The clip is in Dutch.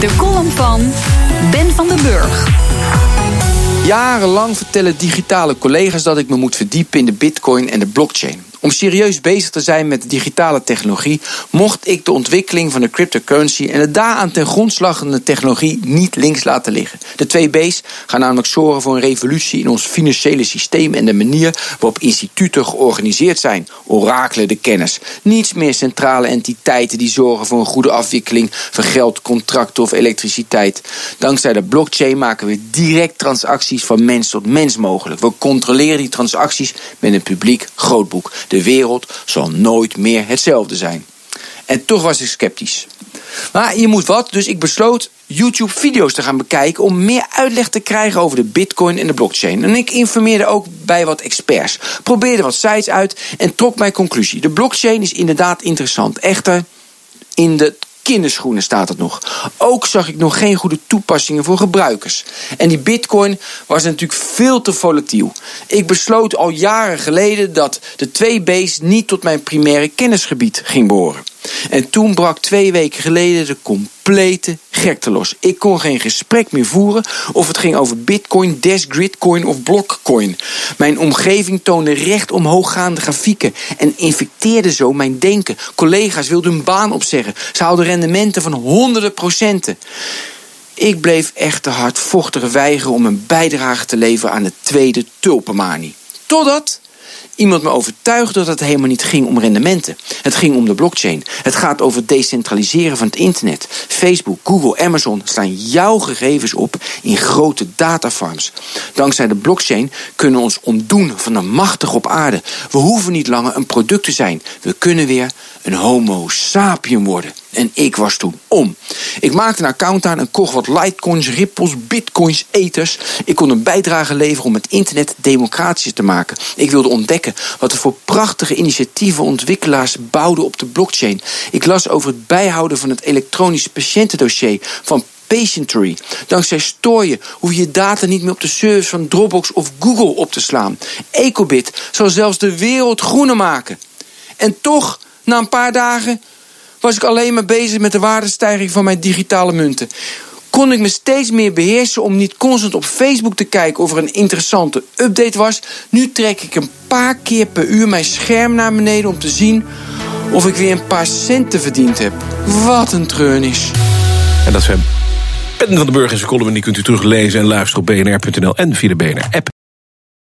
De column van Ben van den Burg. Jarenlang vertellen digitale collega's dat ik me moet verdiepen in de bitcoin en de blockchain. Om serieus bezig te zijn met digitale technologie, mocht ik de ontwikkeling van de cryptocurrency en de daaraan ten grondslaggende technologie niet links laten liggen. De twee B's gaan namelijk zorgen voor een revolutie in ons financiële systeem en de manier waarop instituten georganiseerd zijn. Orakelen de kennis. Niets meer centrale entiteiten die zorgen voor een goede afwikkeling van geld, contracten of elektriciteit. Dankzij de blockchain maken we direct transacties van mens tot mens mogelijk. We controleren die transacties met een publiek grootboek. De wereld zal nooit meer hetzelfde zijn. En toch was ik sceptisch. Maar je moet wat, dus ik besloot YouTube-video's te gaan bekijken om meer uitleg te krijgen over de Bitcoin en de blockchain. En ik informeerde ook bij wat experts, probeerde wat sites uit en trok mijn conclusie. De blockchain is inderdaad interessant. Echter, in de kinderschoenen staat het nog. Ook zag ik nog geen goede toepassingen voor gebruikers. En die bitcoin was natuurlijk veel te volatiel. Ik besloot al jaren geleden dat de twee B's niet tot mijn primaire kennisgebied ging behoren. En toen brak twee weken geleden de complete gekte los. Ik kon geen gesprek meer voeren of het ging over bitcoin, dash gridcoin of blockcoin. Mijn omgeving toonde recht omhooggaande grafieken en infecteerde zo mijn denken. Collega's wilden hun baan opzeggen. Ze haalden rendementen van honderden procenten. Ik bleef echter hardvochtig weigeren om een bijdrage te leveren aan de tweede tulpenmanie. Totdat iemand me overtuigde dat het helemaal niet ging om rendementen. Het ging om de blockchain. Het gaat over het decentraliseren van het internet. Facebook, Google, Amazon staan jouw gegevens op in grote datafarms. Dankzij de blockchain kunnen we ons ontdoen van de machtig op aarde. We hoeven niet langer een product te zijn. We kunnen weer een homo sapien worden. En ik was toen om. Ik maakte een account aan en kocht wat litecoins, ripples, bitcoins, ethers. Ik kon een bijdrage leveren om het internet democratischer te maken. Ik wilde ontdekken wat er voor prachtige initiatieven ontwikkelaars bouwden op de blockchain. Ik las over het bijhouden van het elektronische patiëntendossier van Patientry. Dankzij Stoyen hoef je je data niet meer op de servers van Dropbox of Google op te slaan. Ecobit zal zelfs de wereld groener maken. En toch, na een paar dagen, was ik alleen maar bezig met de waardestijging van mijn digitale munten. Kon ik me steeds meer beheersen om niet constant op Facebook te kijken of er een interessante update was. Nu trek ik een paar keer per uur mijn scherm naar beneden om te zien of ik weer een paar centen verdiend heb. Wat een treurnis. En dat zijn Ben van den Burg en zijn column. Die kunt u teruglezen en luisteren op bnr.nl en via de BNR-app.